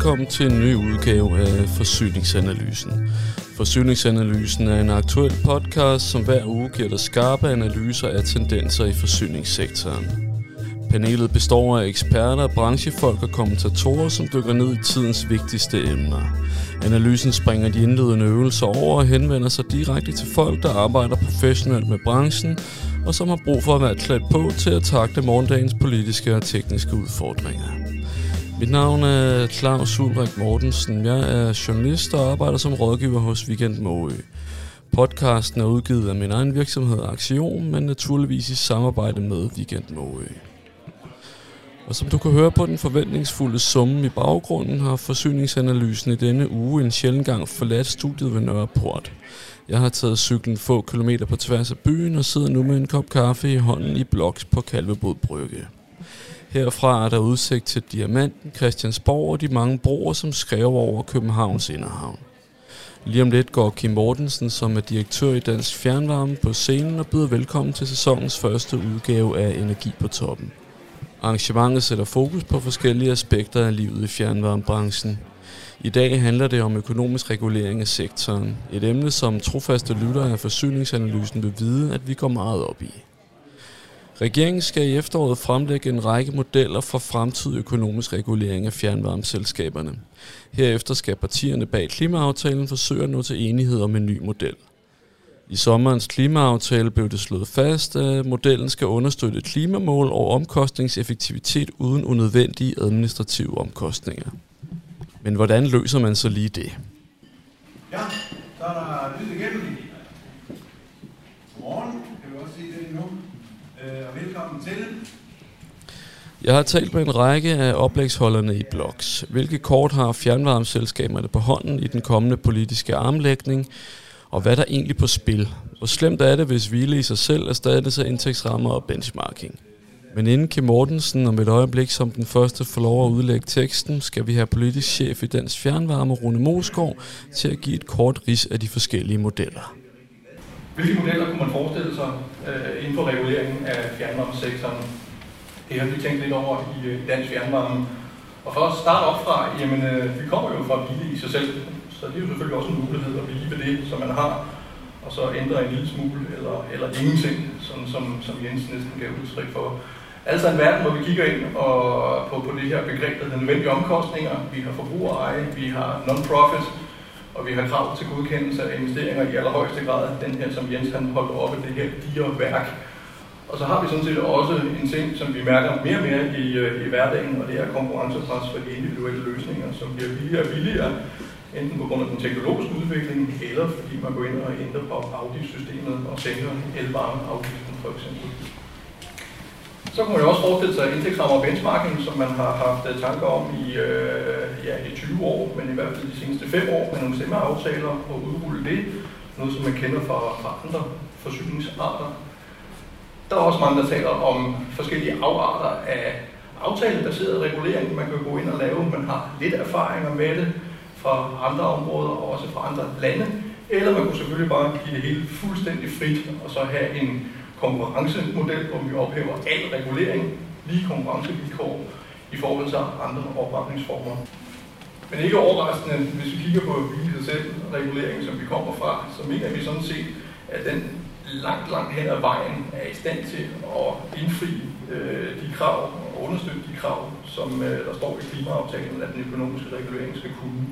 velkommen til en ny udgave af Forsyningsanalysen. Forsyningsanalysen er en aktuel podcast, som hver uge giver dig skarpe analyser af tendenser i forsyningssektoren. Panelet består af eksperter, branchefolk og kommentatorer, som dykker ned i tidens vigtigste emner. Analysen springer de indledende øvelser over og henvender sig direkte til folk, der arbejder professionelt med branchen, og som har brug for at være klædt på til at takle morgendagens politiske og tekniske udfordringer. Mit navn er Claus Ulrik Mortensen. Jeg er journalist og arbejder som rådgiver hos Weekend Måø. Podcasten er udgivet af min egen virksomhed Aktion, men naturligvis i samarbejde med Weekend Måø. Og som du kan høre på den forventningsfulde summe i baggrunden, har forsyningsanalysen i denne uge en sjældent gang forladt studiet ved Nørreport. Jeg har taget cyklen få kilometer på tværs af byen og sidder nu med en kop kaffe i hånden i Bloks på Kalvebod Brygge. Herfra er der udsigt til Diamanten, Christiansborg og de mange broer, som skrev over Københavns Inderhavn. Lige om lidt går Kim Mortensen, som er direktør i Dansk Fjernvarme, på scenen og byder velkommen til sæsonens første udgave af Energi på Toppen. Arrangementet sætter fokus på forskellige aspekter af livet i fjernvarmebranchen. I dag handler det om økonomisk regulering af sektoren. Et emne, som trofaste lyttere af forsyningsanalysen vil vide, at vi går meget op i. Regeringen skal i efteråret fremlægge en række modeller for fremtidig økonomisk regulering af fjernvarmeselskaberne. Herefter skal partierne bag klimaaftalen forsøge at nå til enighed om en ny model. I sommerens klimaaftale blev det slået fast, at modellen skal understøtte klimamål og omkostningseffektivitet uden unødvendige administrative omkostninger. Men hvordan løser man så lige det? Ja, så er der lyd igennem. Godmorgen, kan vi også sige det nu øh, og velkommen til. Jeg har talt med en række af oplægsholderne i blogs. Hvilke kort har fjernvarmeselskaberne på hånden i den kommende politiske armlægning, og hvad der egentlig på spil? Hvor slemt er det, hvis hvile i sig selv erstattes af indtægtsrammer og benchmarking? Men inden Kim Mortensen om et øjeblik som den første får lov at udlægge teksten, skal vi have politisk chef i Dansk Fjernvarme, Rune Mosgaard, til at give et kort ris af de forskellige modeller. Hvilke modeller kunne man forestille sig øh, inden for reguleringen af fjernvarmesektoren? Det har vi tænkt lidt over i, øh, dansk fjernvarme. Og for at starte op fra, jamen øh, vi kommer jo fra hvile i sig selv, så det er jo selvfølgelig også en mulighed at blive ved det, som man har, og så ændre en lille smule eller, eller ingenting, sådan som, som Jens næsten gav udtryk for. Altså en verden, hvor vi kigger ind og på, på det her begreb, der nødvendige omkostninger. Vi har forbrugereje, vi har non-profit, og vi har krav til godkendelse af investeringer i allerhøjeste grad. Den her, som Jens han holdt oppe, det her digerværk. Og så har vi sådan set også en ting, som vi mærker mere og mere i, øh, i hverdagen, og det er konkurrencepres for de individuelle løsninger, som bliver billigere og billigere, enten på grund af den teknologiske udvikling, eller fordi man går ind og ændrer på afgiftssystemet og sænker elvarmeafgiften for eksempel. Så kunne man jo også forestille sig indtægtsrammer og benchmarking, som man har haft øh, tanker om i, øh, ja, i 20 år, men i hvert fald de seneste 5 år med nogle stemmeaftaler og udrulle det. Noget, som man kender fra, fra andre forsyningsarter. Der er også mange, der taler om forskellige afarter af aftalebaseret regulering, man kan gå ind og lave. Man har lidt erfaringer med det fra andre områder og også fra andre lande. Eller man kunne selvfølgelig bare give det hele fuldstændig frit og så have en konkurrencemodel, hvor vi ophæver al regulering, lige konkurrencevilkår i forhold til andre opretningsformer. Men ikke overraskende, hvis vi kigger på hvilket selv regulering, som vi kommer fra, så mener vi sådan set, at den langt, langt hen ad vejen er i stand til at indfri øh, de krav og understøtte de krav, som øh, der står i klimaaftalen, at den økonomiske regulering skal kunne.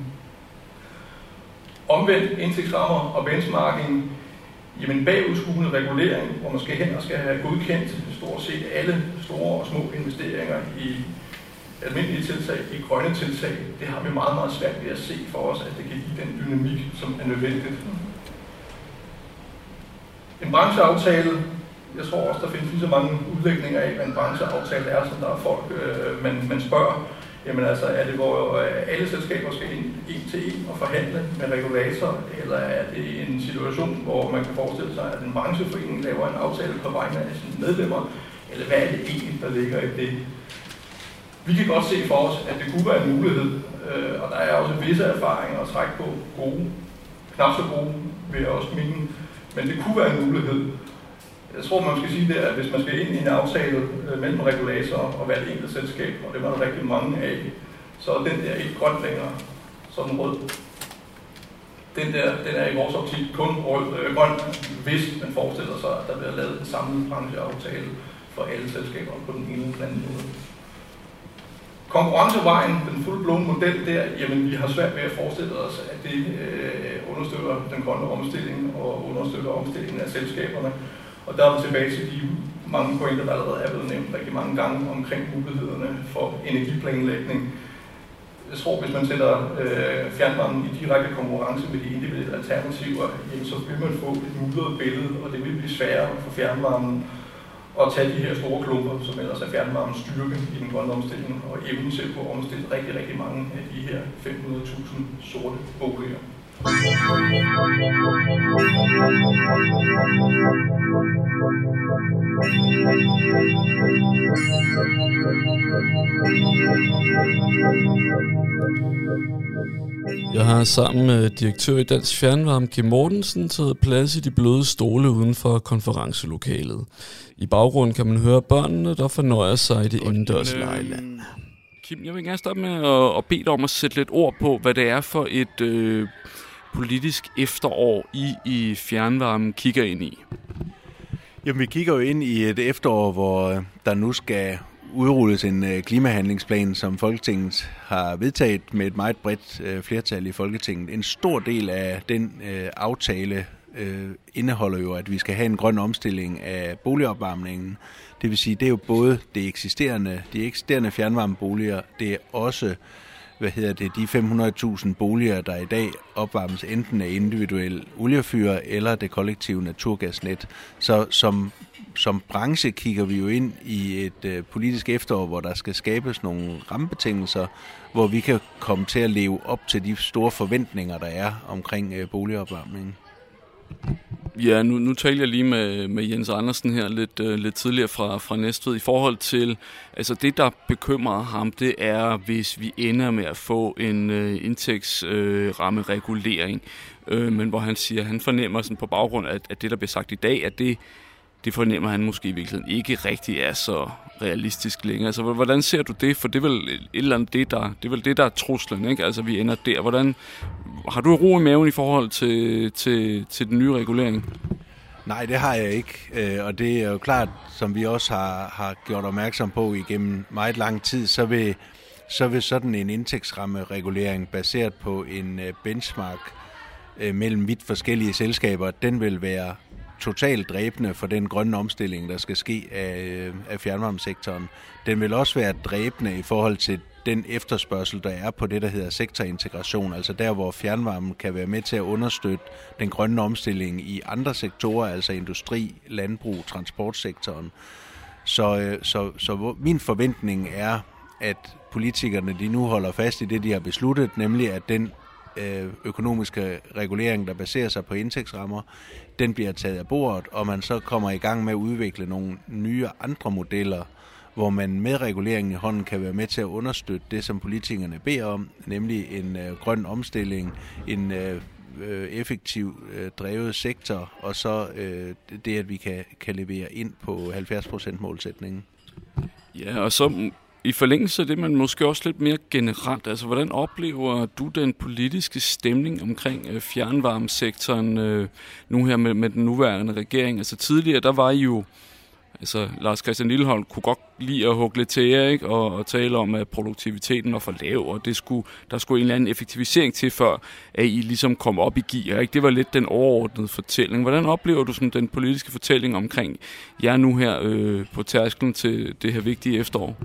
Omvendt indtægtsrammer og benchmarking Jamen bagudskuende regulering, hvor man skal hen og skal have godkendt stort set alle store og små investeringer i almindelige tiltag, i grønne tiltag, det har vi meget, meget svært ved at se for os, at det kan give den dynamik, som er nødvendigt. En brancheaftale, jeg tror også, der findes lige så mange udlægninger af, hvad en brancheaftale er, som der er folk, øh, man, man spørger. Jamen altså, er det, hvor øh, alle selskaber skal ind en til en og forhandle med regulator, eller er det en situation, hvor man kan forestille sig, at en brancheforening laver en aftale på vegne af sine medlemmer, eller hvad er det egentlig, der ligger i det? Vi kan godt se for os, at det kunne være en mulighed, øh, og der er også visse erfaringer at trække på gode, knap så gode, vil jeg også mene, men det kunne være en mulighed. Jeg tror, man skal sige det, at hvis man skal ind i en aftale øh, mellem regulator og hvert enkelt selskab, og det var der rigtig mange af, så er den der ikke grøn længere, så er den rød. Den der, den er i vores optik kun rød, øh, grøn, hvis man forestiller sig, at der bliver lavet en samlet brancheaftale for alle selskaber på den ene eller anden måde. Konkurrencevejen, den fuldblående model der, jamen vi har svært ved at forestille os, at det øh, understøtter den grønne omstilling og understøtter omstillingen af selskaberne. Og der er vi tilbage til de mange pointer, der allerede er blevet nævnt rigtig mange gange omkring mulighederne for energiplanlægning. Jeg tror, hvis man sætter øh, fjernvarmen i direkte konkurrence med de individuelle alternativer, jamen, så vil man få et mudret billede, og det vil blive sværere for fjernvarmen at tage de her store klumper, som ellers er fjernvarmens styrke i den grønne omstilling, og evnen til at omstille rigtig, rigtig mange af de her 500.000 sorte boliger. Jeg har sammen med direktør i Dansk Fjernvarme, Kim Mortensen, taget plads i de bløde stole uden for konferencelokalet. I baggrunden kan man høre børnene, der fornøjer sig i det indendørs lejland. Kim, jeg vil gerne starte med at, at bede dig om at sætte lidt ord på, hvad det er for et øh, politisk efterår, I i fjernvarmen kigger ind i. Jamen, vi kigger jo ind i et efterår, hvor øh, der nu skal udrulles en øh, klimahandlingsplan, som Folketinget har vedtaget med et meget bredt øh, flertal i Folketinget. En stor del af den aftale indeholder jo, at vi skal have en grøn omstilling af boligopvarmningen. Det vil sige, det er jo både det eksisterende, de eksisterende fjernvarmeboliger, det er også hvad hedder det, de 500.000 boliger, der i dag opvarmes enten af individuel oliefyr eller det kollektive naturgasnet. Så som som branche kigger vi jo ind i et øh, politisk efterår, hvor der skal skabes nogle rammebetingelser, hvor vi kan komme til at leve op til de store forventninger, der er omkring øh, boligopvarmningen. Ja, nu, nu talte jeg lige med, med Jens Andersen her lidt, øh, lidt tidligere fra, fra Næstved. I forhold til, altså det der bekymrer ham, det er, hvis vi ender med at få en øh, indtægtsrammeregulering, øh, øh, men hvor han siger, han fornemmer sådan på baggrund af, at det, der bliver sagt i dag, at det det fornemmer han måske i virkeligheden ikke rigtig er så realistisk længere. Altså, hvordan ser du det? For det er vel et eller andet det, der, det er, vel det, der er truslen, ikke? Altså, vi ender der. Hvordan, har du ro i maven i forhold til, til, til den nye regulering? Nej, det har jeg ikke. Øh, og det er jo klart, som vi også har, har gjort opmærksom på igennem meget lang tid, så vil, så vil sådan en indtægtsrammeregulering baseret på en øh, benchmark øh, mellem vidt forskellige selskaber, den vil være totalt dræbende for den grønne omstilling, der skal ske af, øh, af fjernvarmesektoren. Den vil også være dræbende i forhold til den efterspørgsel, der er på det, der hedder sektorintegration, altså der, hvor fjernvarmen kan være med til at understøtte den grønne omstilling i andre sektorer, altså industri, landbrug, transportsektoren. Så, øh, så, så min forventning er, at politikerne de nu holder fast i det, de har besluttet, nemlig at den øh, økonomiske regulering, der baserer sig på indtægtsrammer, den bliver taget af bordet, og man så kommer i gang med at udvikle nogle nye andre modeller, hvor man med reguleringen i hånden kan være med til at understøtte det, som politikerne beder om, nemlig en øh, grøn omstilling, en øh, øh effektiv øh, drevet sektor, og så øh, det, at vi kan, kan levere ind på 70% målsætningen. Ja, og så i forlængelse af det, men måske også lidt mere generelt, altså hvordan oplever du den politiske stemning omkring øh, fjernvarmesektoren øh, nu her med, med den nuværende regering? Altså tidligere, der var I jo Altså, Lars Christian Lillehold kunne godt lide at hugge lidt til jer, ikke? Og, og tale om, at produktiviteten var for lav, og det skulle, der skulle en eller anden effektivisering til, før at I ligesom kom op i gear. Ikke? Det var lidt den overordnede fortælling. Hvordan oplever du sådan, den politiske fortælling omkring jer nu her øh, på tærsklen til det her vigtige efterår?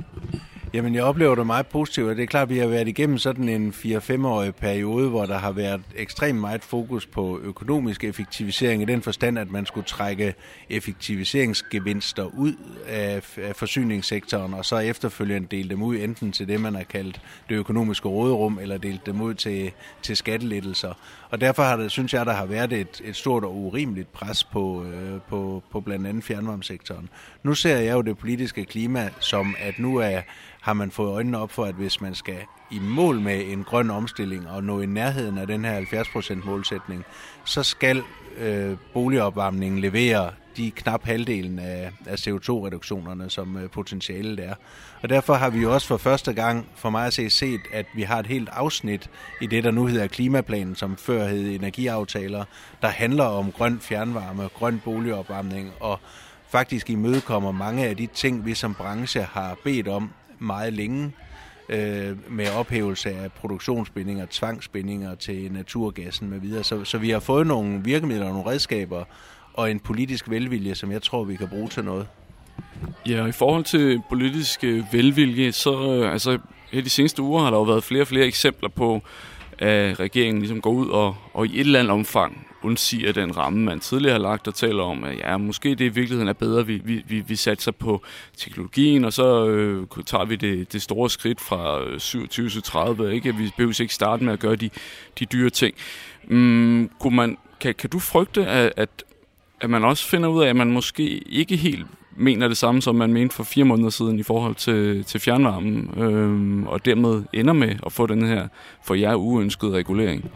Jamen, jeg oplever det meget positivt, og det er klart, at vi har været igennem sådan en 4-5-årig periode, hvor der har været ekstremt meget fokus på økonomisk effektivisering i den forstand, at man skulle trække effektiviseringsgevinster ud af, forsyningssektoren, og så efterfølgende dele dem ud enten til det, man har kaldt det økonomiske råderum, eller dele dem ud til, til skattelettelser. Og derfor har det, synes jeg, der har været et, et stort og urimeligt pres på, øh, på, på blandt andet fjernvarmesektoren. Nu ser jeg jo det politiske klima som, at nu er har man fået øjnene op for, at hvis man skal i mål med en grøn omstilling og nå i nærheden af den her 70% målsætning, så skal øh, boligopvarmningen levere de knap halvdelen af, af CO2-reduktionerne, som øh, potentialet er. Og derfor har vi jo også for første gang for mig at se set, at vi har et helt afsnit i det, der nu hedder klimaplanen, som før hed energiaftaler, der handler om grøn fjernvarme, grøn boligopvarmning og faktisk imødekommer mange af de ting, vi som branche har bedt om meget længe øh, med ophævelse af produktionsbindinger, tvangsbindinger til naturgassen med videre. Så, så vi har fået nogle virkemidler og nogle redskaber og en politisk velvilje, som jeg tror, vi kan bruge til noget. Ja, og i forhold til politisk øh, velvilje, så øh, altså, i de seneste uger har der jo været flere og flere eksempler på, at regeringen ligesom går ud og, og i et eller andet omfang undsiger den ramme, man tidligere har lagt og taler om, at ja, måske det i virkeligheden er bedre, vi, vi, vi, vi satser på teknologien, og så øh, tager vi det, det store skridt fra øh, 27 til 30, ikke? Vi behøver ikke starte med at gøre de, de dyre ting. Mm, kunne man, kan, kan du frygte, at, at, at man også finder ud af, at man måske ikke helt mener det samme, som man mente for fire måneder siden i forhold til, til fjernvarmen, øhm, og dermed ender med at få den her for jer uønskede regulering?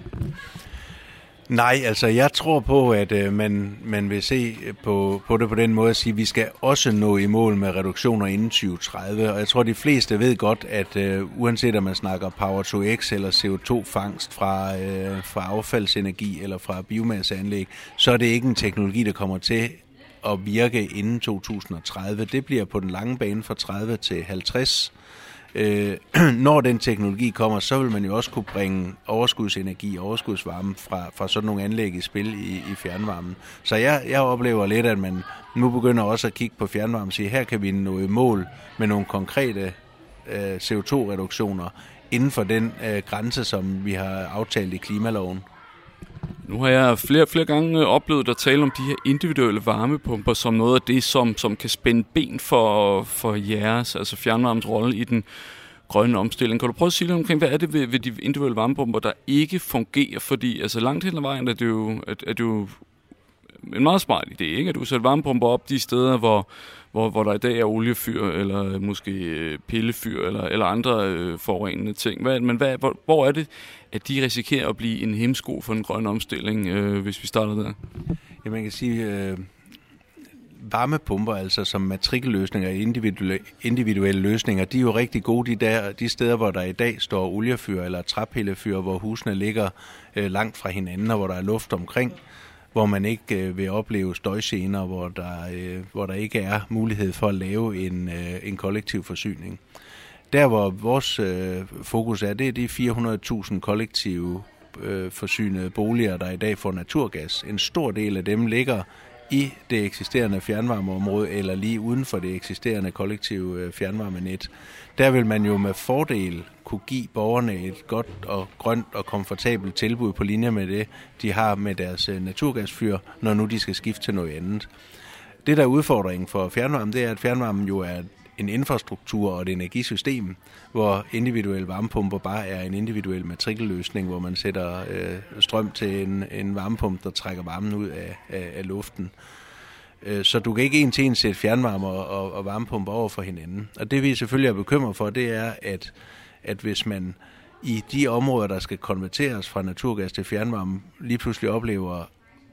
Nej, altså jeg tror på, at øh, man, man vil se på, på det på den måde at sige, at vi skal også nå i mål med reduktioner inden 2030. Og jeg tror, de fleste ved godt, at øh, uanset om man snakker Power to X eller CO2-fangst fra, øh, fra affaldsenergi eller fra biomasseanlæg, så er det ikke en teknologi, der kommer til at virke inden 2030. Det bliver på den lange bane fra 30 til 50 øh, når den teknologi kommer, så vil man jo også kunne bringe overskudsenergi, overskudsvarme fra, fra sådan nogle anlæg i spil i, i fjernvarmen. Så jeg, jeg oplever lidt, at man nu begynder også at kigge på fjernvarme og sige, her kan vi nå i mål med nogle konkrete øh, CO2-reduktioner inden for den øh, grænse, som vi har aftalt i klimaloven. Nu har jeg flere flere gange øh, oplevet at tale om de her individuelle varmepumper som noget af det, som, som kan spænde ben for, for jeres, altså fjernvarmens rolle i den grønne omstilling. Kan du prøve at sige lidt omkring, hvad er det ved, ved de individuelle varmepumper, der ikke fungerer? Fordi altså, langt hen ad vejen er det jo, er, er det jo en meget smart idé, ikke? at du sætter varmepumper op de steder, hvor, hvor, hvor der i dag er oliefyr, eller måske øh, pillefyr, eller, eller andre øh, forurenende ting. Hvad, men hvad, hvor, hvor er det, at de risikerer at blive en hemsko for en grøn omstilling, øh, hvis vi starter der? Ja, man kan sige, øh, varmepumper, altså som matrikelløsninger, individuelle, individuelle løsninger, de er jo rigtig gode de, der, de steder, hvor der i dag står oliefyr eller træpillefyr, hvor husene ligger øh, langt fra hinanden, og hvor der er luft omkring hvor man ikke øh, vil opleve støjscener, hvor der, øh, hvor der ikke er mulighed for at lave en, øh, en kollektiv forsyning. Der, hvor vores øh, fokus er, det er de 400.000 kollektive øh, forsynede boliger, der i dag får naturgas. En stor del af dem ligger i det eksisterende fjernvarmeområde eller lige uden for det eksisterende kollektive øh, fjernvarmenet. Der vil man jo med fordel kunne give borgerne et godt og grønt og komfortabelt tilbud på linje med det, de har med deres øh, naturgasfyr, når nu de skal skifte til noget andet. Det, der er udfordringen for fjernvarmen, det er, at fjernvarmen jo er en infrastruktur og et energisystem, hvor individuelle varmepumper bare er en individuel matrikelløsning, hvor man sætter øh, strøm til en, en varmepumpe, der trækker varmen ud af, af, af luften. Øh, så du kan ikke en til en sætte fjernvarme og, og, og varmepumper over for hinanden. Og det vi selvfølgelig er bekymret for, det er, at, at hvis man i de områder, der skal konverteres fra naturgas til fjernvarme, lige pludselig oplever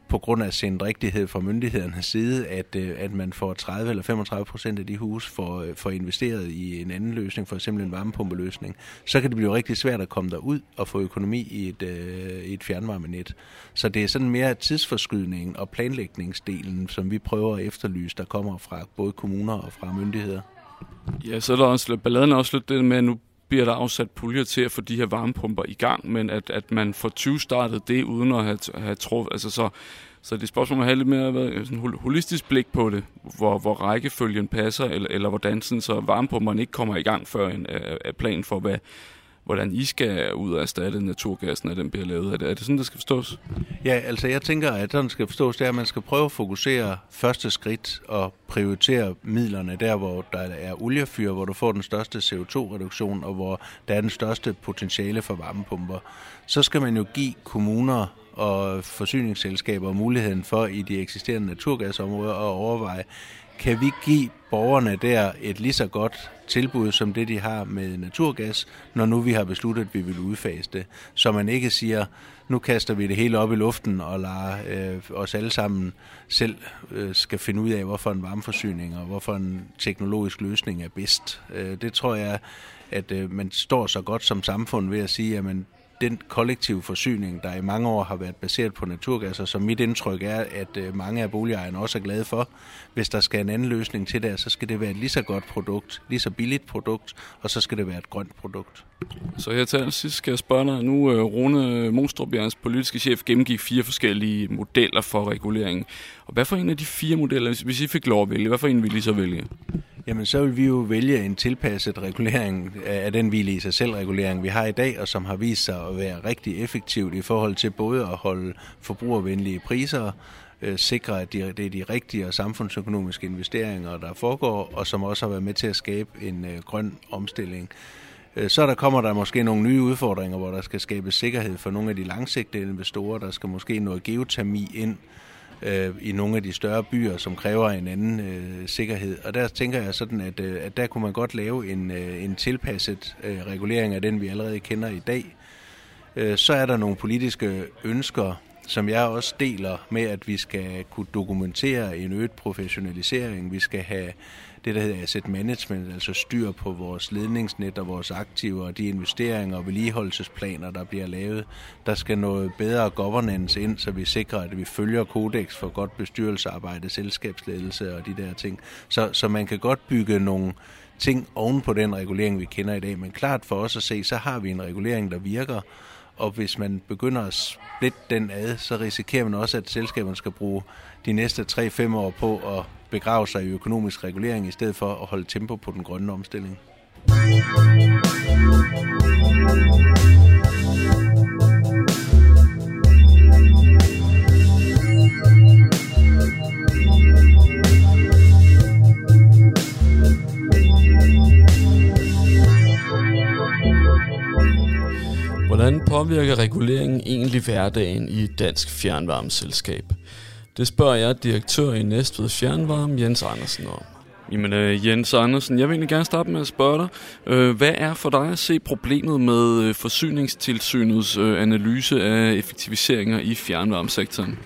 på grund af sin rigtighed fra myndighedernes side, at, øh, at man får 30 eller 35 procent af de hus får, øh, for investeret i en anden løsning, for eksempel en varmepumpeløsning, så kan det blive rigtig svært at komme derud og få økonomi i et, øh, et fjernvarmenet. Så det er sådan mere tidsforskydningen og planlægningsdelen, som vi prøver at efterlyse, der kommer fra både kommuner og fra myndigheder. Ja, så er der også, balladen også lidt det med, at nu bliver der afsat puljer til at få de her varmepumper i gang, men at, at man får 20 startet det uden at have, have truffet. Altså så, så det er spørgsmål om at have lidt mere sådan holistisk blik på det, hvor, hvor rækkefølgen passer, eller, eller hvordan sådan, så varmepumperne ikke kommer i gang før en er plan for, hvad, hvordan I skal ud og erstatte naturgassen, når den bliver lavet. Er det, er det sådan, det skal forstås? Ja, altså jeg tænker, at sådan skal forstås, det er, at man skal prøve at fokusere første skridt og prioritere midlerne der, hvor der er oliefyr, hvor du får den største CO2-reduktion, og hvor der er den største potentiale for varmepumper. Så skal man jo give kommuner og forsyningsselskaber muligheden for i de eksisterende naturgasområder at overveje, kan vi give borgerne der et lige så godt tilbud som det, de har med naturgas, når nu vi har besluttet, at vi vil udfase det. Så man ikke siger, nu kaster vi det hele op i luften og lader øh, os alle sammen selv øh, skal finde ud af, hvorfor en varmeforsyning og hvorfor en teknologisk løsning er bedst. Øh, det tror jeg, at øh, man står så godt som samfund ved at sige, at den kollektive forsyning, der i mange år har været baseret på naturgas, og som mit indtryk er, at øh, mange af boligejerne også er glade for, hvis der skal en anden løsning til det, så skal det være et lige så godt produkt, lige så billigt produkt, og så skal det være et grønt produkt. Så her til sidst skal jeg spørge dig, nu øh, Rune Monstrup, jeres politiske chef, gennemgik fire forskellige modeller for regulering. Og hvad for en af de fire modeller, hvis I fik lov at vælge, hvad for en ville I så vælge? Jamen, så vil vi jo vælge en tilpasset regulering af den hvile i sig selv regulering, vi har i dag, og som har vist sig at være rigtig effektivt i forhold til både at holde forbrugervenlige priser, øh, sikre, at det er de rigtige og samfundsøkonomiske investeringer, der foregår, og som også har været med til at skabe en øh, grøn omstilling. Øh, så der kommer der måske nogle nye udfordringer, hvor der skal skabes sikkerhed for nogle af de langsigtede investorer. Der skal måske noget geotermi ind, øh, Øh, i nogle af de større byer, som kræver en anden øh, sikkerhed. Og der tænker jeg sådan, at, øh, at der kunne man godt lave en, øh, en tilpasset øh, regulering af den, vi allerede kender i dag. Øh, så er der nogle politiske ønsker, som jeg også deler med, at vi skal kunne dokumentere en øget professionalisering. Vi skal have det, der hedder asset management, altså styr på vores ledningsnet og vores aktiver og de investeringer og vedligeholdelsesplaner, der bliver lavet. Der skal noget bedre governance ind, så vi sikrer, at vi følger kodex for godt bestyrelsesarbejde, selskabsledelse og de der ting. Så, så man kan godt bygge nogle ting oven på den regulering, vi kender i dag. Men klart for os at se, så har vi en regulering, der virker, og hvis man begynder at splitte den ad, så risikerer man også, at selskaberne skal bruge de næste 3-5 år på at begrave sig i økonomisk regulering, i stedet for at holde tempo på den grønne omstilling. Hvordan påvirker reguleringen egentlig hverdagen i et dansk fjernvarmeselskab? Det spørger jeg direktør i Næstved Fjernvarme, Jens Andersen, om. Jamen uh, Jens Andersen, jeg vil egentlig gerne starte med at spørge dig. Uh, hvad er for dig at se problemet med uh, forsyningstilsynets uh, analyse af effektiviseringer i fjernvarmesektoren?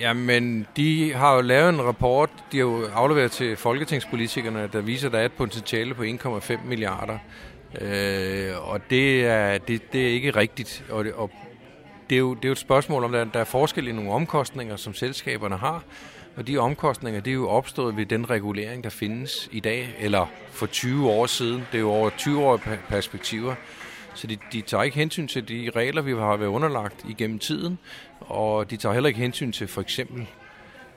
Jamen, de har jo lavet en rapport, de har jo afleveret til folketingspolitikerne, der viser, at der er et potentiale på 1,5 milliarder. Uh, og det er, det, det er ikke rigtigt. Og, det, og det er, jo, det er jo et spørgsmål om, at der er forskel i nogle omkostninger, som selskaberne har. Og de omkostninger, det er jo opstået ved den regulering, der findes i dag, eller for 20 år siden. Det er jo over 20 år perspektiver. Så de, de tager ikke hensyn til de regler, vi har været underlagt igennem tiden, og de tager heller ikke hensyn til for eksempel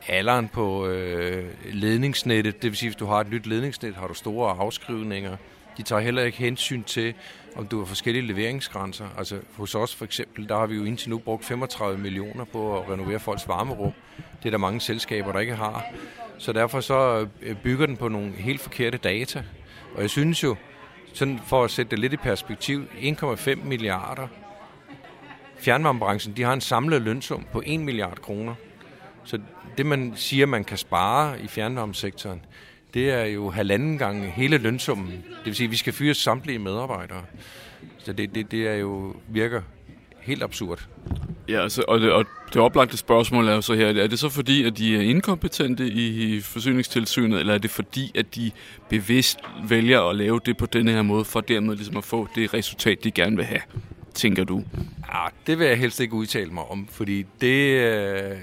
alderen på øh, ledningsnettet. Det vil sige, hvis du har et nyt ledningsnet, har du store afskrivninger. De tager heller ikke hensyn til, om du har forskellige leveringsgrænser. Altså hos os for eksempel, der har vi jo indtil nu brugt 35 millioner på at renovere folks varmerum. Det er der mange selskaber, der ikke har. Så derfor så øh, bygger den på nogle helt forkerte data. Og jeg synes jo, sådan for at sætte det lidt i perspektiv, 1,5 milliarder. Fjernvarmebranchen, de har en samlet lønsum på 1 milliard kroner. Så det, man siger, man kan spare i fjernvarmesektoren, det er jo halvanden gang hele lønsummen. Det vil sige, at vi skal fyre samtlige medarbejdere. Så det, det, det er jo virker helt absurd. Ja, altså, og, det, og det oplagte spørgsmål er jo så her, er det så fordi, at de er inkompetente i forsyningstilsynet, eller er det fordi, at de bevidst vælger at lave det på denne her måde, for dermed ligesom at få det resultat, de gerne vil have, tænker du? Ja, det vil jeg helst ikke udtale mig om, fordi det, øh,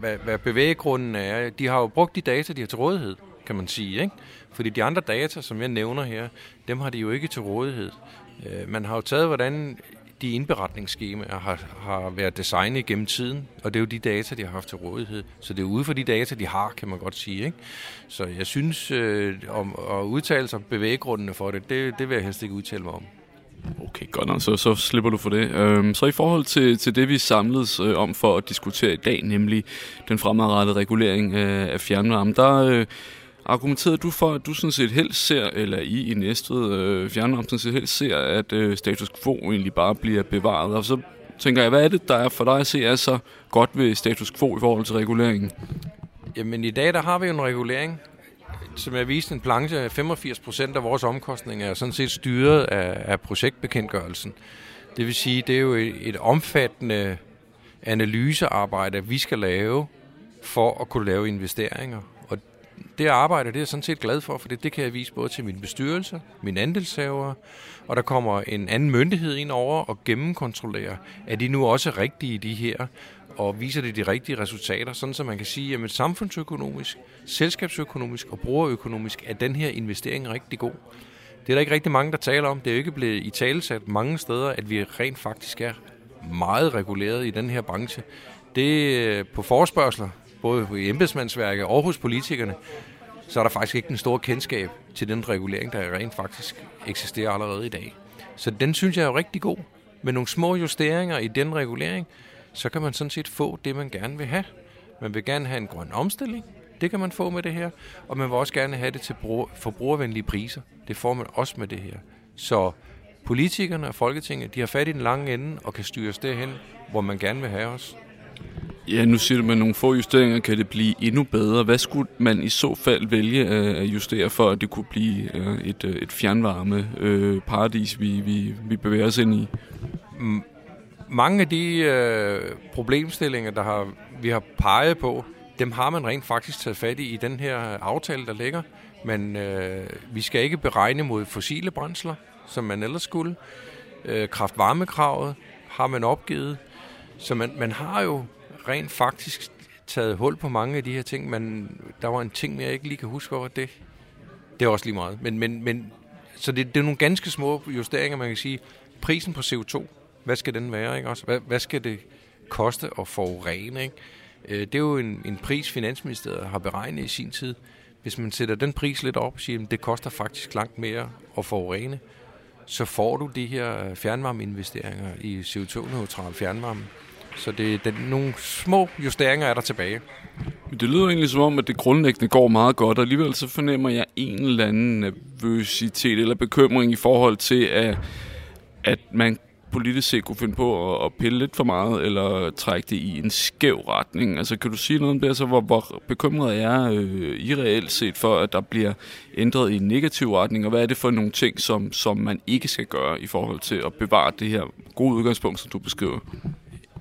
hvad, hvad bevæggrunden er, de har jo brugt de data, de har til rådighed kan man sige. Ikke? Fordi de andre data, som jeg nævner her, dem har de jo ikke til rådighed. Øh, man har jo taget, hvordan de indberetningsskemaer har, har været designet gennem tiden, og det er jo de data, de har haft til rådighed. Så det er ude for de data, de har, kan man godt sige. Ikke? Så jeg synes, øh, om at udtale sig bevæggrundene for det, det, det vil jeg helst ikke udtale mig om. Okay, godt nok. Så, så slipper du for det. Øhm, så i forhold til, til det, vi samledes øh, om for at diskutere i dag, nemlig den fremadrettede regulering øh, af fjernvarme, der... Øh, Argumenterede du for, at du sådan set helst ser, eller I i Næstved øh, fjernvarme sådan set helst ser, at øh, status quo egentlig bare bliver bevaret? Og så tænker jeg, hvad er det, der er for dig at se er så godt ved status quo i forhold til reguleringen? Jamen i dag der har vi jo en regulering, som jeg viste en planche, 85 procent af vores omkostninger er sådan set styret af, af projektbekendtgørelsen. Det vil sige, det er jo et, et omfattende analysearbejde, vi skal lave for at kunne lave investeringer. Det arbejde, det er jeg sådan set glad for, for det, det kan jeg vise både til min bestyrelse, mine andelshavere, og der kommer en anden myndighed ind over og gennemkontrollerer, at de nu også er rigtige, de her, og viser det de rigtige resultater, sådan så man kan sige, at samfundsøkonomisk, selskabsøkonomisk og brugerøkonomisk er den her investering rigtig god. Det er der ikke rigtig mange, der taler om. Det er jo ikke blevet i talesat mange steder, at vi rent faktisk er meget reguleret i den her branche. Det øh, på forspørgseler både i embedsmandsværket og hos politikerne, så er der faktisk ikke en stor kendskab til den regulering, der rent faktisk eksisterer allerede i dag. Så den synes jeg er rigtig god. Med nogle små justeringer i den regulering, så kan man sådan set få det, man gerne vil have. Man vil gerne have en grøn omstilling. Det kan man få med det her. Og man vil også gerne have det til forbrugervenlige priser. Det får man også med det her. Så politikerne og Folketinget, de har fat i den lange ende og kan styre os derhen, hvor man gerne vil have os. Ja, nu siger du, med nogle få justeringer kan det blive endnu bedre. Hvad skulle man i så fald vælge at justere for, at det kunne blive øh, et, øh, et fjernvarme øh, paradis, vi, vi, vi bevæger os ind i? Mange af de øh, problemstillinger, der har, vi har peget på, dem har man rent faktisk taget fat i i den her aftale, der ligger. Men øh, vi skal ikke beregne mod fossile brændsler, som man ellers skulle. Øh, kraftvarmekravet har man opgivet. Så man, man har jo rent faktisk taget hul på mange af de her ting, men der var en ting, jeg ikke lige kan huske, over det. Det er også lige meget. Men, men, men, så det, det er nogle ganske små justeringer, man kan sige. Prisen på CO2, hvad skal den være? Ikke? Også, hvad, hvad skal det koste at forurene? Ikke? Øh, det er jo en, en pris, Finansministeriet har beregnet i sin tid. Hvis man sætter den pris lidt op og siger, at det koster faktisk langt mere at forurene, så får du de her fjernvarmeinvesteringer i CO2-neutral fjernvarme. Så det, den, nogle små justeringer er der tilbage. Men det lyder egentlig som om, at det grundlæggende går meget godt, og alligevel så fornemmer jeg en eller anden nervøsitet eller bekymring i forhold til, at, at man politisk set kunne finde på at, at pille lidt for meget, eller trække det i en skæv retning. Altså kan du sige noget om det, altså, hvor, hvor bekymret er øh, I reelt set for, at der bliver ændret i en negativ retning, og hvad er det for nogle ting, som, som man ikke skal gøre i forhold til at bevare det her gode udgangspunkt, som du beskriver?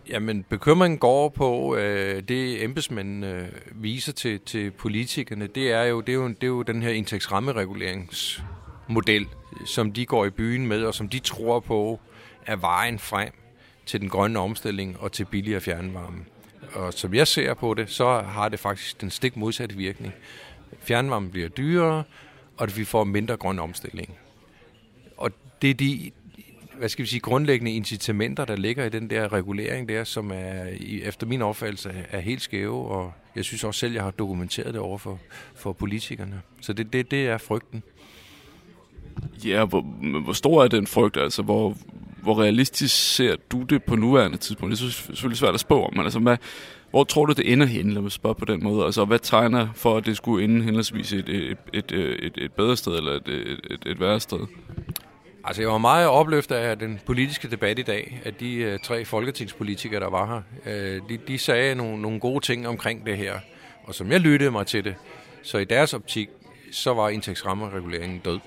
Jamen, bekymringen går på øh, det, embedsmændene øh, viser til, til politikerne. Det er, jo, det, er jo, det er jo den her indtægtsrammereguleringsmodel, som de går i byen med, og som de tror på er vejen frem til den grønne omstilling og til billigere fjernvarme. Og som jeg ser på det, så har det faktisk den stik modsatte virkning. Fjernvarme bliver dyrere, og vi får mindre grøn omstilling. Og det er de, hvad skal vi sige, grundlæggende incitamenter, der ligger i den der regulering der, som er efter min opfattelse er helt skæve, og jeg synes også selv, jeg har dokumenteret det over for, for politikerne. Så det, det, det er frygten. Ja, hvor, hvor stor er den frygt? Altså, hvor, hvor realistisk ser du det på nuværende tidspunkt? Det er selvfølgelig svært at spå om, men altså, hvad, hvor tror du, det ender henne, lad mig spørge på den måde? Altså, hvad tegner for, at det skulle ende henholdsvis et, et, et, et, et bedre sted eller et, et, et værre sted? Altså, jeg var meget opløftet af den politiske debat i dag, at de øh, tre folketingspolitikere, der var her, øh, de, de sagde nogle, nogle gode ting omkring det her. Og som jeg lyttede mig til det, så i deres optik, så var indtægtsrammereguleringen død.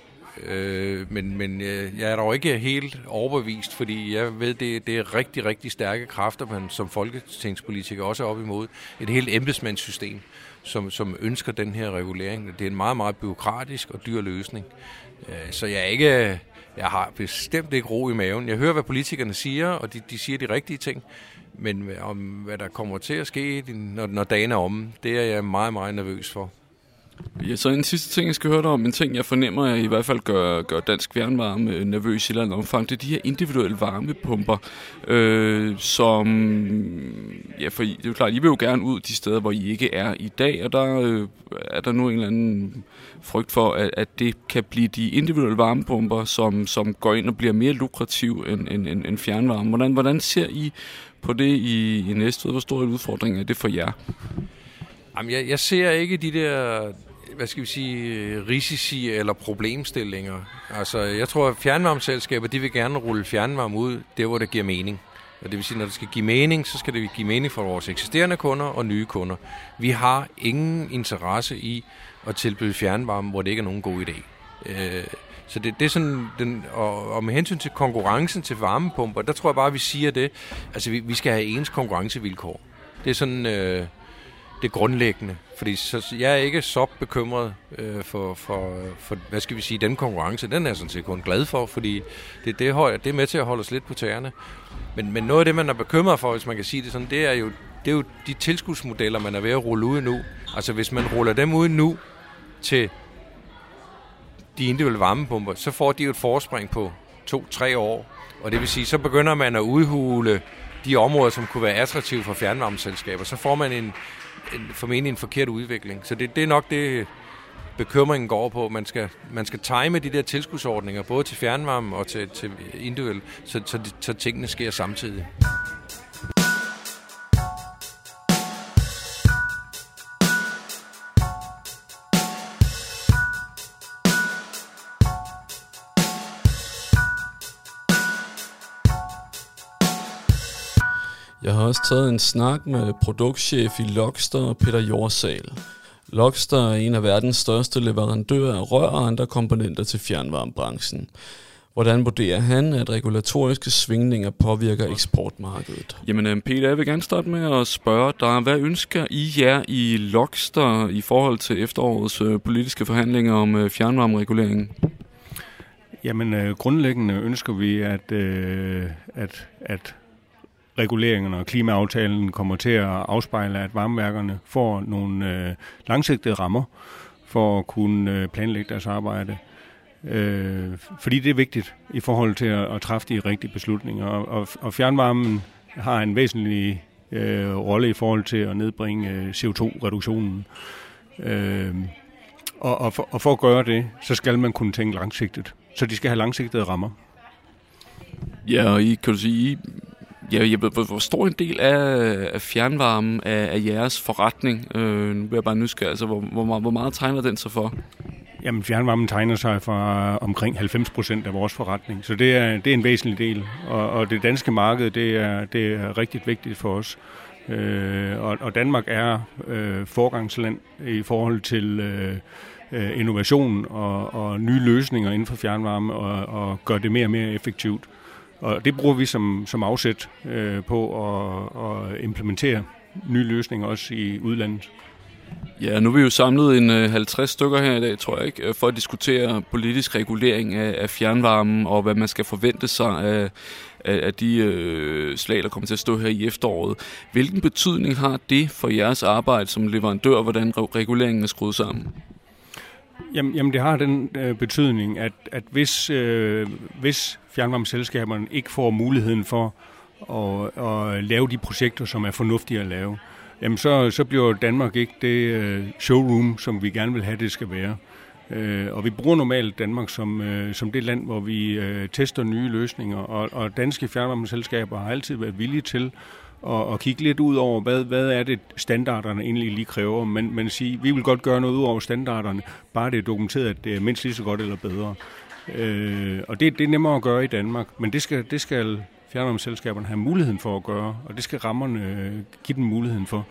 Øh, men men øh, jeg er dog ikke helt overbevist, fordi jeg ved, det, det er rigtig, rigtig stærke kræfter, man som folketingspolitiker også er op imod. Et helt embedsmandssystem, som, som ønsker den her regulering. Det er en meget, meget byråkratisk og dyr løsning. Øh, så jeg er ikke jeg har bestemt ikke ro i maven. Jeg hører, hvad politikerne siger, og de, de siger de rigtige ting. Men om hvad der kommer til at ske, når, når dagen er omme, det er jeg meget, meget nervøs for. Ja, så en sidste ting, jeg skal høre dig om, en ting, jeg fornemmer, at i hvert fald gør, gør dansk fjernvarme øh, nervøs i eller omfang, det er de her individuelle varmepumper, øh, som, ja, for det er jo klart, I vil jo gerne ud de steder, hvor I ikke er i dag, og der øh, er der nu en eller anden frygt for, at, at det kan blive de individuelle varmepumper, som, som går ind og bliver mere lukrativ end, end, end, end fjernvarme. Hvordan, hvordan ser I på det i, i næste Hvor stor en udfordring er det for jer? Jamen, jeg, jeg ser ikke de der hvad skal vi sige, risici eller problemstillinger. Altså, jeg tror, at fjernvarmeselskaber, de vil gerne rulle fjernvarme ud, der hvor det giver mening. Og det vil sige, når det skal give mening, så skal det give mening for vores eksisterende kunder og nye kunder. Vi har ingen interesse i at tilbyde fjernvarme, hvor det ikke er nogen god idé. Øh, så det, det er sådan, den, og, og med hensyn til konkurrencen til varmepumper, der tror jeg bare, at vi siger det. Altså, vi, vi skal have ens konkurrencevilkår. Det er sådan øh, det grundlæggende. Fordi så, jeg er ikke så bekymret øh, for, for, for, hvad skal vi sige, den konkurrence. Den er jeg sådan set kun glad for, fordi det, det, er, det er med til at holde os lidt på tæerne. Men, men noget af det, man er bekymret for, hvis man kan sige det sådan, det er jo, det er jo de tilskudsmodeller, man er ved at rulle ud nu. Altså hvis man ruller dem ud nu til de individuelle varmepumper, så får de jo et forspring på to-tre år. Og det vil sige, så begynder man at udhule de områder, som kunne være attraktive for fjernvarmeselskaber. Så får man en, en formentlig en forkert udvikling. Så det, det er nok det, bekymringen går på. Man skal, man skal time de der tilskudsordninger, både til fjernvarme og til, til individuelt, så, så, så tingene sker samtidig. Jeg har også taget en snak med produktchef i Lockster, Peter Jorsal. Lockster er en af verdens største leverandører af rør og andre komponenter til fjernvarmebranchen. Hvordan vurderer han, at regulatoriske svingninger påvirker eksportmarkedet? Jamen øh, Peter, jeg vil gerne starte med at spørge dig, hvad ønsker I jer i Lockster i forhold til efterårets øh, politiske forhandlinger om øh, fjernvarmereguleringen? Jamen grundlæggende ønsker vi, at, at, at reguleringerne og klimaaftalen kommer til at afspejle, at varmeværkerne får nogle øh, langsigtede rammer for at kunne øh, planlægge deres arbejde. Øh, fordi det er vigtigt i forhold til at, at træffe de rigtige beslutninger. Og, og, og fjernvarmen har en væsentlig øh, rolle i forhold til at nedbringe øh, CO2-reduktionen. Øh, og, og, for, og for at gøre det, så skal man kunne tænke langsigtet. Så de skal have langsigtede rammer. Ja, og I kan du sige, I Ja, jeg, hvor, stor en del af, af fjernvarmen af, af jeres forretning? Øh, nu bliver jeg bare nysgerrig. Altså, hvor, hvor, hvor meget tegner den sig for? Jamen, fjernvarmen tegner sig for øh, omkring 90 procent af vores forretning, så det er, det er en væsentlig del. Og, og det danske marked, det er, det er rigtig vigtigt for os. Øh, og, og Danmark er øh, forgangsland i forhold til øh, øh innovation og, og nye løsninger inden for fjernvarme og, og gør det mere og mere effektivt. Og det bruger vi som, som afsæt øh, på at, at implementere nye løsninger også i udlandet. Ja, nu er vi jo samlet en øh, 50 stykker her i dag, tror jeg, ikke, øh, for at diskutere politisk regulering af, af fjernvarmen og hvad man skal forvente sig af, af, af de øh, slag, der kommer til at stå her i efteråret. Hvilken betydning har det for jeres arbejde som leverandør, hvordan reguleringen er skruet sammen? Jamen, jamen det har den øh, betydning, at, at hvis, øh, hvis fjernvarmeselskaberne ikke får muligheden for at, at lave de projekter, som er fornuftige at lave, jamen så, så bliver Danmark ikke det øh, showroom, som vi gerne vil have, det skal være. Øh, og vi bruger normalt Danmark som, øh, som det land, hvor vi øh, tester nye løsninger, og, og danske fjernvarmeselskaber har altid været villige til og, og kigge lidt ud over, hvad, hvad er det standarderne egentlig lige kræver, men, men sige, vi vil godt gøre noget ud over standarderne, bare det er dokumenteret, at det er mindst lige så godt eller bedre. Øh, og det, det er nemmere at gøre i Danmark, men det skal, det skal fjernvarmeselskaberne have muligheden for at gøre, og det skal rammerne øh, give dem muligheden for.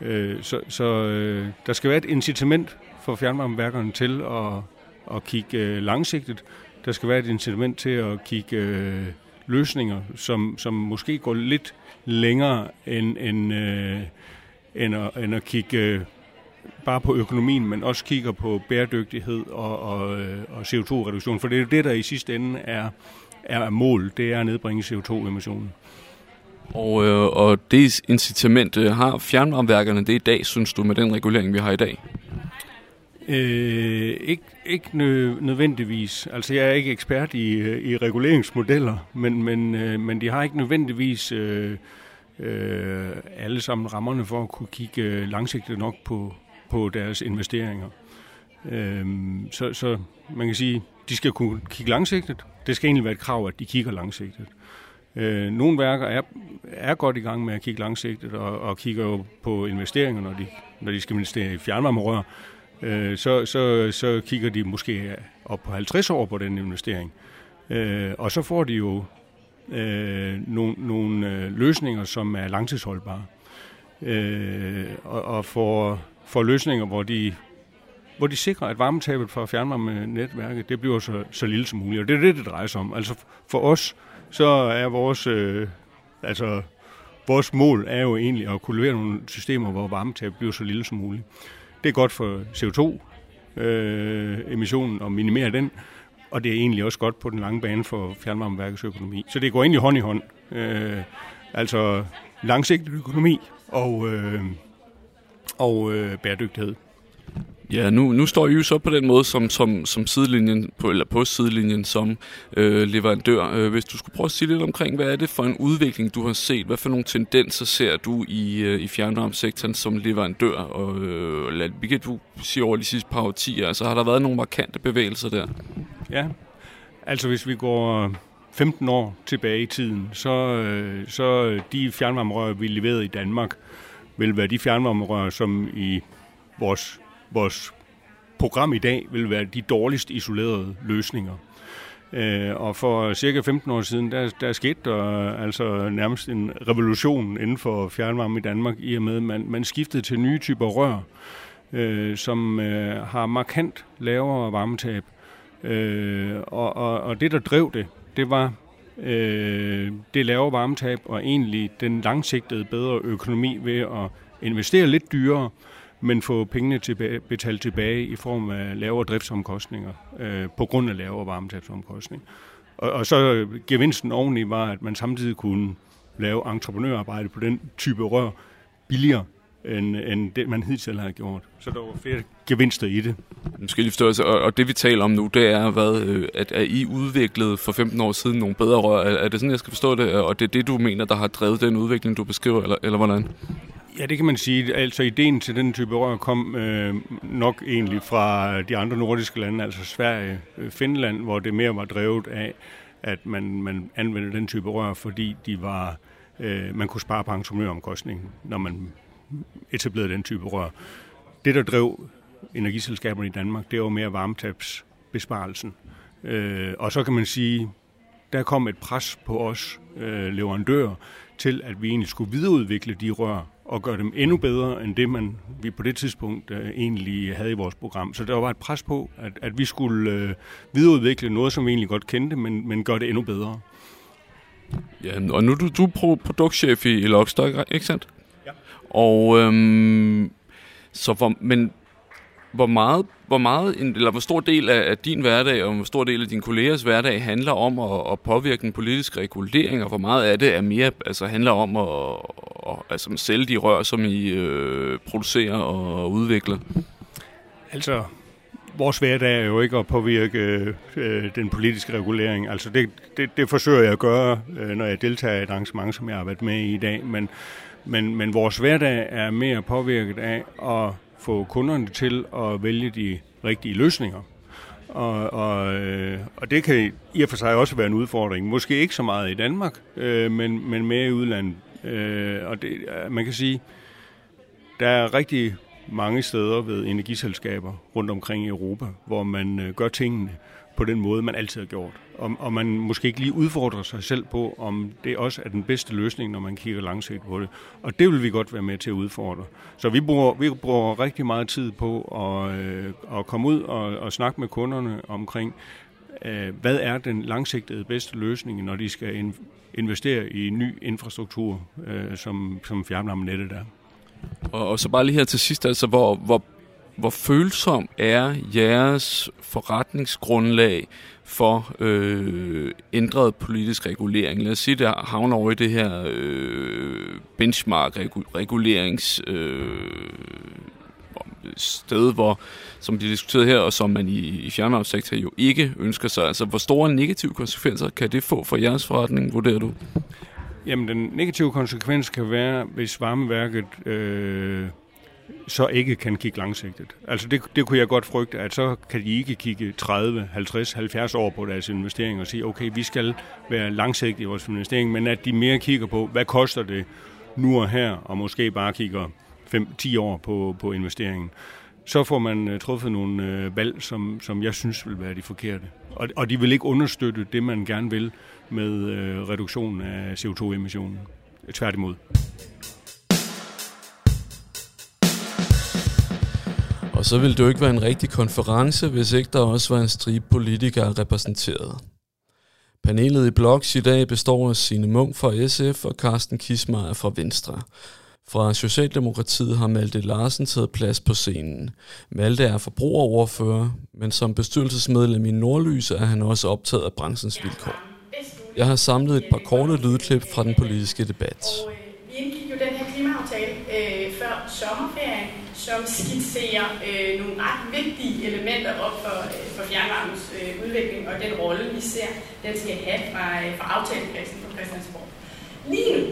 Øh, så så øh, der skal være et incitament for fjernvarmeværkerne til at, at kigge øh, langsigtet. Der skal være et incitament til at kigge øh, løsninger, som, som måske går lidt længere end, end, øh, end, at, end at kigge øh, bare på økonomien, men også kigger på bæredygtighed og, og, øh, og CO2-reduktion. For det er jo det, der i sidste ende er, er mål, det er at nedbringe CO2-emissionen. Og, øh, og det incitament øh, har fjernvarmeværkerne det i dag, synes du, med den regulering, vi har i dag? Øh, ikke ikke nø, nødvendigvis. Altså, jeg er ikke ekspert i, øh, i reguleringsmodeller, men, men, øh, men de har ikke nødvendigvis øh, øh, alle sammen rammerne for at kunne kigge øh, langsigtet nok på, på deres investeringer. Øh, så, så man kan sige, de skal kunne kigge langsigtet. Det skal egentlig være et krav, at de kigger langsigtet. Øh, nogle værker er, er godt i gang med at kigge langsigtet og, og kigger jo på investeringer, når de, når de skal investere i fjernvarmerør øh, så, så, så kigger de måske op på 50 år på den investering. Øh, og så får de jo øh, nogle, nogle øh, løsninger, som er langtidsholdbare. Øh, og, og får, for løsninger, hvor de, hvor de sikrer, at varmetabet fra fjernvarmenetværket, det bliver så, så lille som muligt. Og det er det, det drejer sig om. Altså for os, så er vores, øh, altså, vores mål er jo egentlig at kunne levere nogle systemer, hvor varmetabet bliver så lille som muligt. Det er godt for CO2-emissionen øh, og minimere den, og det er egentlig også godt på den lange bane for fjernvarmeværkets økonomi. Så det går egentlig hånd i hånd. Øh, altså langsigtet økonomi og, øh, og øh, bæredygtighed. Ja, nu, nu står I jo så på den måde som, som, som sidelinjen, på, eller på sidelinjen som øh, leverandør. Øh, hvis du skulle prøve at sige lidt omkring, hvad er det for en udvikling, du har set? Hvad for nogle tendenser ser du i, øh, i fjernvarmesektoren som leverandør? Og øh, lad, vi kan du sige over de sidste par årtier, altså har der været nogle markante bevægelser der? Ja, altså hvis vi går øh, 15 år tilbage i tiden, så, øh, så øh, de fjernvarmerør, vi leverede i Danmark, vil være de fjernvarmerør, som i vores vores program i dag vil være de dårligst isolerede løsninger. Øh, og for cirka 15 år siden, der, der skete der øh, altså nærmest en revolution inden for fjernvarme i Danmark, i og med, at man, man skiftede til nye typer rør, øh, som øh, har markant lavere varmetab. Øh, og, og, og det, der drev det, det var øh, det lavere varmetab og egentlig den langsigtede bedre økonomi ved at investere lidt dyrere, men få pengene tilbage, betalt tilbage i form af lavere driftsomkostninger øh, på grund af lavere varmetabsomkostninger. Og, og så gevinsten oveni var, at man samtidig kunne lave entreprenørarbejde på den type rør billigere, end, end det, man hidtil har gjort. Så der var flere gevinster i det. Måske skal lige forstå, og, og det vi taler om nu, det er, hvad, øh, at er I udviklede for 15 år siden nogle bedre rør? Er, er det sådan, jeg skal forstå det? Og det er det, du mener, der har drevet den udvikling, du beskriver, eller, eller hvordan? Ja, det kan man sige. Altså ideen til den type rør kom øh, nok egentlig fra de andre nordiske lande, altså Sverige, øh, Finland, hvor det mere var drevet af, at man, man anvendte den type rør, fordi de var, øh, man kunne spare på entreprenøromkostningen, når man etablerede den type rør. Det, der drev energiselskaberne i Danmark, det var mere varmetabsbesparelsen. Øh, og så kan man sige, der kom et pres på os øh, leverandører til, at vi egentlig skulle videreudvikle de rør, og gøre dem endnu bedre end det, man vi på det tidspunkt uh, egentlig havde i vores program. Så der var et pres på, at, at vi skulle uh, videreudvikle noget, som vi egentlig godt kendte, men, men gøre det endnu bedre. Ja, og nu er du, du er produktchef i, i Lockstock, ikke sandt? Ja. Og øhm, så hvor, men hvor meget, hvor meget, eller hvor stor del af, af din hverdag og hvor stor del af din kollegers hverdag handler om at, at påvirke den politiske regulering, og hvor meget af det er mere, altså handler om at, at altså sælge de rør, som I øh, producerer og udvikler? Altså, vores hverdag er jo ikke at påvirke øh, den politiske regulering. Altså, det, det, det forsøger jeg at gøre, øh, når jeg deltager i et arrangement, som jeg har været med i i dag, men, men, men vores hverdag er mere påvirket af at få kunderne til at vælge de rigtige løsninger. Og, og, øh, og det kan i og for sig også være en udfordring. Måske ikke så meget i Danmark, øh, men, men mere i udlandet. Øh, og det, øh, man kan sige, der er rigtig mange steder ved energiselskaber rundt omkring i Europa, hvor man øh, gør tingene på den måde, man altid har gjort. Og, og man måske ikke lige udfordrer sig selv på, om det også er den bedste løsning, når man kigger langsigtet på det. Og det vil vi godt være med til at udfordre. Så vi bruger, vi bruger rigtig meget tid på at, øh, at komme ud og, og snakke med kunderne omkring, øh, hvad er den langsigtede bedste løsning, når de skal investere i ny infrastruktur, øh, som, som fjernvarmenettet er. Og, og så bare lige her til sidst, altså hvor, hvor hvor følsom er jeres forretningsgrundlag for øh, ændret politisk regulering? Lad os sige, der havner over i det her øh, benchmark-regulerings øh, sted, hvor, som de diskuterede her, og som man i, i fjernvarmesektoren jo ikke ønsker sig. Altså, hvor store negative konsekvenser kan det få for jeres forretning, vurderer du? Jamen, den negative konsekvens kan være, hvis varmeværket øh, så ikke kan kigge langsigtet. Altså det, det kunne jeg godt frygte, at så kan de ikke kigge 30, 50, 70 år på deres investering og sige, okay, vi skal være langsigtige i vores investering, men at de mere kigger på, hvad koster det nu og her, og måske bare kigger 5-10 år på, på investeringen. så får man øh, truffet nogle øh, valg, som, som jeg synes vil være de forkerte. Og, og de vil ikke understøtte det, man gerne vil med øh, reduktion af CO2-emissionen. Tværtimod. Og så ville det jo ikke være en rigtig konference, hvis ikke der også var en stribe politikere repræsenteret. Panelet i Bloks i dag består af Signe Munk fra SF og Carsten Kismar fra Venstre. Fra Socialdemokratiet har Malte Larsen taget plads på scenen. Malte er forbrugeroverfører, men som bestyrelsesmedlem i Nordlys er han også optaget af branchens vilkår. Jeg har samlet et par korte lydklip fra den politiske debat. Og, øh, vi indgik jo den her klimaaftale øh, før sommerferien, som skitserer øh, nogle ret vigtige elementer op for, øh, for fjernvarmens øh, udvikling og den rolle, vi ser, den skal have fra, øh, fra aftalekredsen på Christiansborg. Lige nu,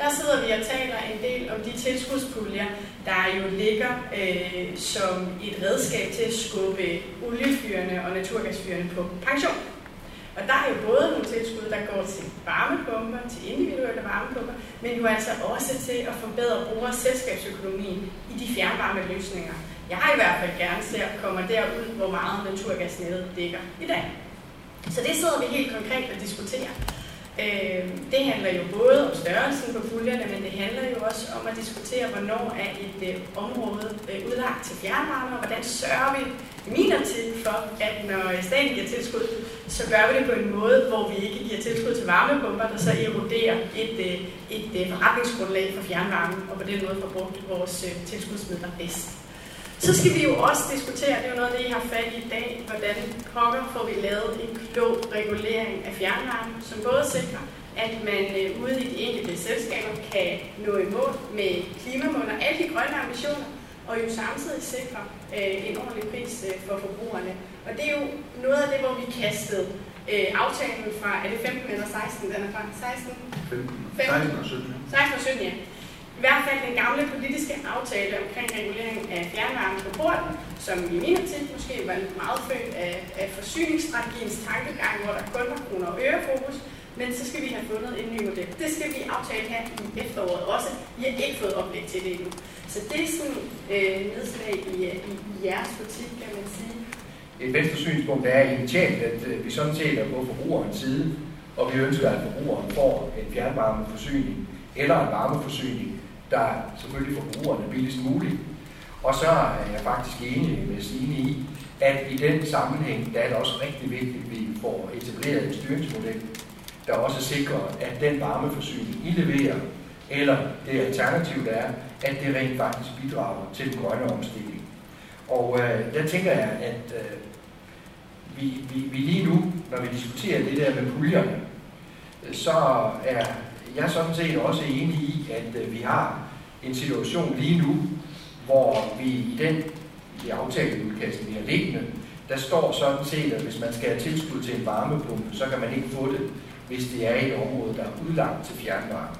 der sidder vi og taler en del om de tilskudspuljer, der jo ligger øh, som et redskab til at skubbe oliefyrene og naturgasfyrene på pension. Og der er jo både nogle tilskud, der går til varmepumper, til individuelle varmepumper, men jo altså også til at forbedre brugers selskabsøkonomien i de fjernvarme løsninger. Jeg har i hvert fald gerne ser kommer derud, hvor meget naturgasnettet dækker i dag. Så det sidder vi helt konkret og diskuterer. Øh, det handler jo både om størrelsen på puljerne, men det handler jo også om at diskutere, hvornår er et øh, område øh, udlagt til fjernvarme, og hvordan sørger vi i min til for, at når staten giver tilskud, så gør vi det på en måde, hvor vi ikke giver tilskud til varmepumper, der så eroderer et, øh, et, øh, forretningsgrundlag for fjernvarme, og på den måde får brugt vores øh, tilskudsmidler bedst. Så skal vi jo også diskutere, det er jo noget af det, I har fat i i dag, hvordan pokker får vi lavet en klog regulering af fjernvarme, som både sikrer, at man øh, ude i de enkelte selskaber kan nå i mål med klimamål og alle de grønne ambitioner, og jo samtidig sikrer øh, en ordentlig pris øh, for forbrugerne. Og det er jo noget af det, hvor vi kastede øh, aftalen fra, er det 15 eller 16, den er fra 16? 15. 16 og 17. 16 og 17, ja. I hvert fald den gamle politiske aftale omkring regulering af fjernvarme på porten, som i min tid måske var meget født af, af forsyningsstrategiens tankegang, hvor der kun var kroner og øre fokus, men så skal vi have fundet en ny model. Det skal vi aftale her i efteråret også. Vi har ikke fået oplæg til det endnu. Så det er sådan øh, nedslag i, øh, i, i jeres politik, kan man sige. Et venstre synspunkt er initialt, at øh, vi sådan set er på forbrugerens side, og vi ønsker, at forbrugeren får en fjernvarmeforsyning eller en varmeforsyning, der selvfølgelig for forbrugerne billigst muligt. Og så er jeg faktisk enig med Signe i, at i den sammenhæng, der er det også rigtig vigtigt, at vi får etableret en styringsmodel, der også sikrer, at den varmeforsyning, I leverer, eller det alternativ, der er, at det rent faktisk bidrager til den grønne omstilling. Og øh, der tænker jeg, at øh, vi, vi, vi lige nu, når vi diskuterer det der med puljerne, så er jeg sådan set også enig i, at øh, vi har en situation lige nu, hvor vi i den i aftaleudkasten, vi har liggende, der står sådan set, at hvis man skal have tilskud til en varmepumpe, så kan man ikke få det, hvis det er et område, der er udlagt til fjernvarme.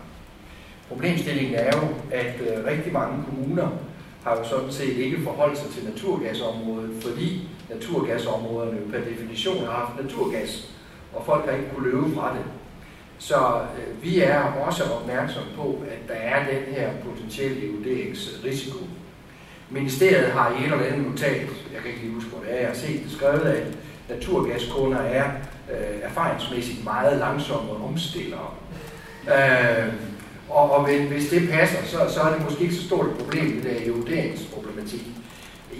Problemstillingen er jo, at øh, rigtig mange kommuner har jo sådan set ikke forholdt sig til naturgasområdet, fordi naturgasområderne jo per definition har haft naturgas, og folk har ikke kunne løbe fra det. Så øh, vi er også opmærksom på, at der er den her potentielle euderingsrisiko. Ministeriet har i et eller andet notat, jeg kan ikke lige huske, hvor det er, jeg har set det skrevet, at naturgaskunder er øh, erfaringsmæssigt meget langsomme omstillere. Øh, og, og hvis det passer, så, så er det måske ikke så stort et problem, det der euderingsproblematik.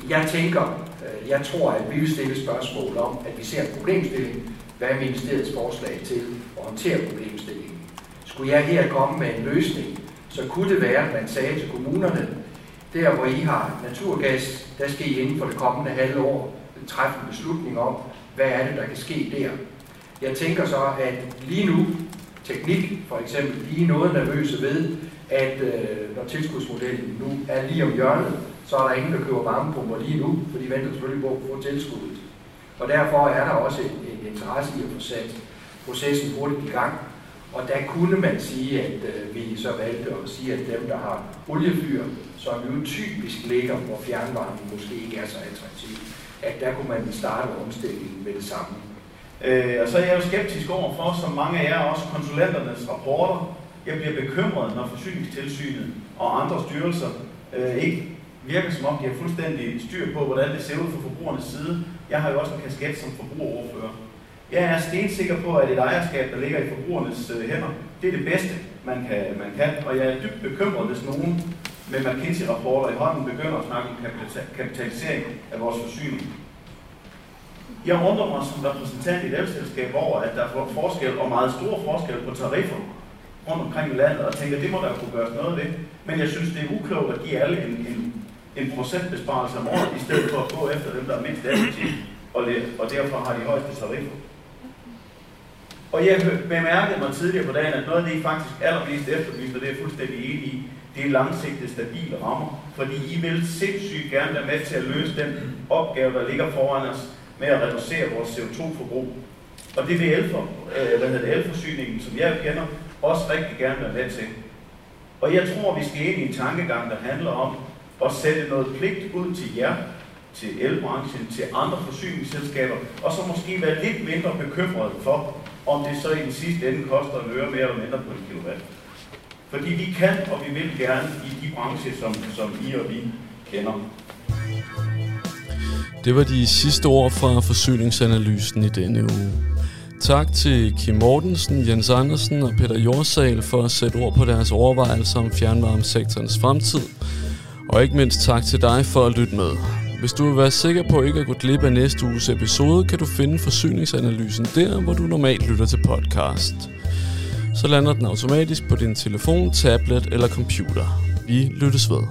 Jeg tænker, øh, jeg tror, at vi vil stille spørgsmål om, at vi ser en problemstilling, hvad er ministeriets forslag til at håndtere problemstillingen? Skulle jeg her komme med en løsning, så kunne det være, at man sagde til kommunerne, der hvor I har naturgas, der skal I inden for det kommende halve år træffe en beslutning om, hvad er det, der kan ske der. Jeg tænker så, at lige nu, teknik for eksempel, lige noget nervøse ved, at øh, når tilskudsmodellen nu er lige om hjørnet, så er der ingen, der køber varmepumper lige nu, for de venter selvfølgelig på at få tilskuddet. Og derfor er der også en, en interesse i at få sat processen hurtigt i gang. Og der kunne man sige, at øh, vi så valgte at sige, at dem, der har oliefyr, som jo typisk ligger, hvor fjernvarmen måske ikke er så attraktiv, at der kunne man starte omstillingen med det samme. Øh, og så er jeg jo skeptisk overfor, som mange af jer, også konsulenternes rapporter. Jeg bliver bekymret, når forsyningstilsynet og andre styrelser øh, ikke virker som om, de har fuldstændig styr på, hvordan det ser ud fra forbrugernes side. Jeg har jo også en kasket som forbrugeroverfører. Jeg er stensikker på, at et ejerskab, der ligger i forbrugernes øh, hænder, det er det bedste, man kan, man kan. Og jeg er dybt bekymret, hvis nogen med McKinsey-rapporter i hånden begynder at snakke om kapitalisering af vores forsyning. Jeg undrer mig som repræsentant i et elselskab over, at der er forskel og meget stor forskel på tariffer rundt omkring i landet, og tænker, at det må der kunne gøres noget ved. Men jeg synes, det er uklogt at give alle en, en, en procentbesparelse om året, i stedet for at gå efter dem, der er mindst effektive, og, og derfor har de højeste tariffer. Og jeg bemærkede mig tidligere på dagen, at noget af det, I faktisk allermest efterlyser, og det er jeg fuldstændig enig i, det er langsigtede, stabile rammer. Fordi I vil sindssygt gerne være med til at løse den opgave, der ligger foran os, med at reducere vores CO2-forbrug. Og det vil elfor, øh, hvad hedder elforsyningen, som jeg kender, også rigtig gerne være med til. Og jeg tror, vi skal ind i en tankegang, der handler om og sætte noget pligt ud til jer, til elbranchen, til andre forsyningsselskaber, og så måske være lidt mindre bekymret for, om det så i den sidste ende koster en øre mere eller mindre på en kilowatt. Fordi vi kan, og vi vil gerne i de brancher, som, som I og vi kender. Det var de sidste ord fra forsyningsanalysen i denne uge. Tak til Kim Mortensen, Jens Andersen og Peter Jorsal for at sætte ord på deres overvejelser om fjernvarmesektorens fremtid. Og ikke mindst tak til dig for at lytte med. Hvis du vil være sikker på ikke at gå glip af næste uges episode, kan du finde forsyningsanalysen der, hvor du normalt lytter til podcast. Så lander den automatisk på din telefon, tablet eller computer. Vi lyttes ved.